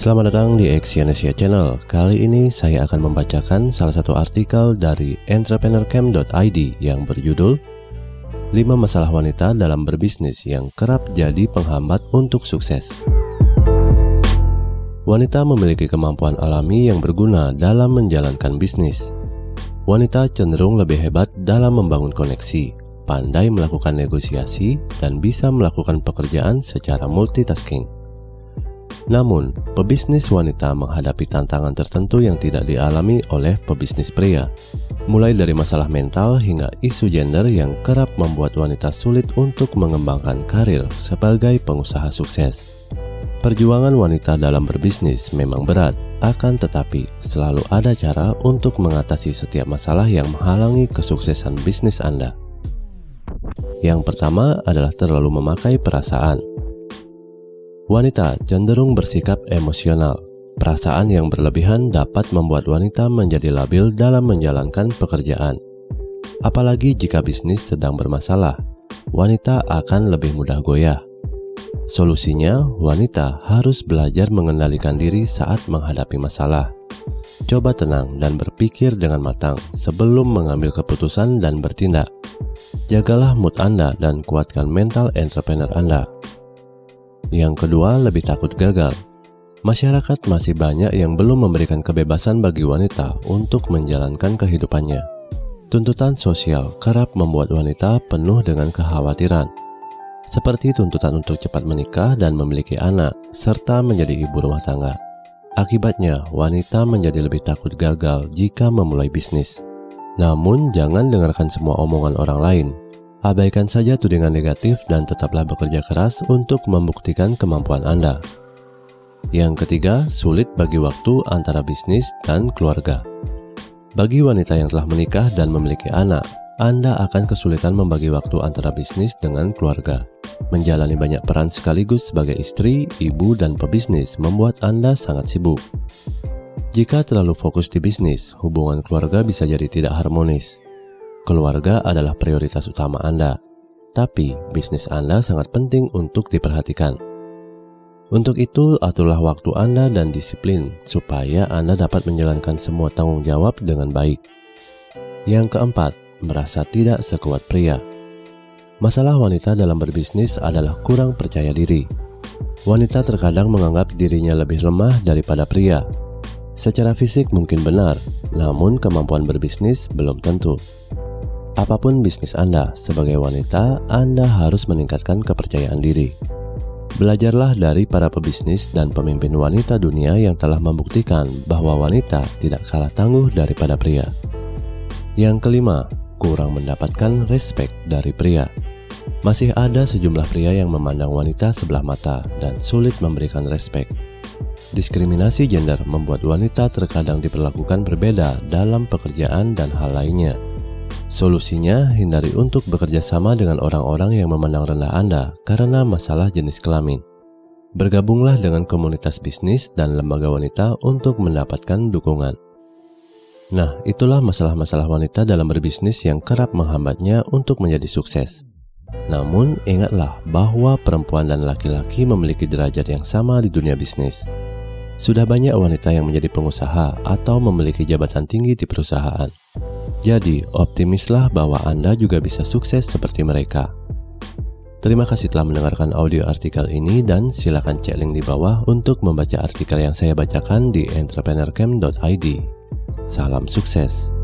Selamat datang di Exyonesia Channel. Kali ini saya akan membacakan salah satu artikel dari entrepreneurcamp.id yang berjudul 5 masalah wanita dalam berbisnis yang kerap jadi penghambat untuk sukses. Wanita memiliki kemampuan alami yang berguna dalam menjalankan bisnis. Wanita cenderung lebih hebat dalam membangun koneksi, pandai melakukan negosiasi, dan bisa melakukan pekerjaan secara multitasking. Namun, pebisnis wanita menghadapi tantangan tertentu yang tidak dialami oleh pebisnis pria, mulai dari masalah mental hingga isu gender yang kerap membuat wanita sulit untuk mengembangkan karir sebagai pengusaha sukses. Perjuangan wanita dalam berbisnis memang berat, akan tetapi selalu ada cara untuk mengatasi setiap masalah yang menghalangi kesuksesan bisnis Anda. Yang pertama adalah terlalu memakai perasaan. Wanita cenderung bersikap emosional. Perasaan yang berlebihan dapat membuat wanita menjadi labil dalam menjalankan pekerjaan. Apalagi jika bisnis sedang bermasalah, wanita akan lebih mudah goyah. Solusinya, wanita harus belajar mengendalikan diri saat menghadapi masalah. Coba tenang dan berpikir dengan matang sebelum mengambil keputusan dan bertindak. Jagalah mood Anda dan kuatkan mental entrepreneur Anda. Yang kedua, lebih takut gagal. Masyarakat masih banyak yang belum memberikan kebebasan bagi wanita untuk menjalankan kehidupannya. Tuntutan sosial kerap membuat wanita penuh dengan kekhawatiran seperti tuntutan untuk cepat menikah dan memiliki anak, serta menjadi ibu rumah tangga. Akibatnya, wanita menjadi lebih takut gagal jika memulai bisnis. Namun, jangan dengarkan semua omongan orang lain. Abaikan saja tudingan negatif dan tetaplah bekerja keras untuk membuktikan kemampuan Anda. Yang ketiga, sulit bagi waktu antara bisnis dan keluarga. Bagi wanita yang telah menikah dan memiliki anak, Anda akan kesulitan membagi waktu antara bisnis dengan keluarga. Menjalani banyak peran sekaligus sebagai istri, ibu, dan pebisnis membuat Anda sangat sibuk. Jika terlalu fokus di bisnis, hubungan keluarga bisa jadi tidak harmonis. Keluarga adalah prioritas utama Anda, tapi bisnis Anda sangat penting untuk diperhatikan. Untuk itu, aturlah waktu Anda dan disiplin supaya Anda dapat menjalankan semua tanggung jawab dengan baik. Yang keempat, merasa tidak sekuat pria. Masalah wanita dalam berbisnis adalah kurang percaya diri. Wanita terkadang menganggap dirinya lebih lemah daripada pria. Secara fisik mungkin benar, namun kemampuan berbisnis belum tentu. Apa pun bisnis Anda, sebagai wanita, Anda harus meningkatkan kepercayaan diri. Belajarlah dari para pebisnis dan pemimpin wanita dunia yang telah membuktikan bahwa wanita tidak kalah tangguh daripada pria. Yang kelima, kurang mendapatkan respect dari pria. Masih ada sejumlah pria yang memandang wanita sebelah mata dan sulit memberikan respek. Diskriminasi gender membuat wanita terkadang diperlakukan berbeda dalam pekerjaan dan hal lainnya. Solusinya, hindari untuk bekerja sama dengan orang-orang yang memandang rendah Anda karena masalah jenis kelamin. Bergabunglah dengan komunitas bisnis dan lembaga wanita untuk mendapatkan dukungan. Nah, itulah masalah-masalah wanita dalam berbisnis yang kerap menghambatnya untuk menjadi sukses. Namun, ingatlah bahwa perempuan dan laki-laki memiliki derajat yang sama di dunia bisnis. Sudah banyak wanita yang menjadi pengusaha atau memiliki jabatan tinggi di perusahaan. Jadi, optimislah bahwa Anda juga bisa sukses seperti mereka. Terima kasih telah mendengarkan audio artikel ini dan silakan cek link di bawah untuk membaca artikel yang saya bacakan di entrepreneurcamp.id. Salam sukses.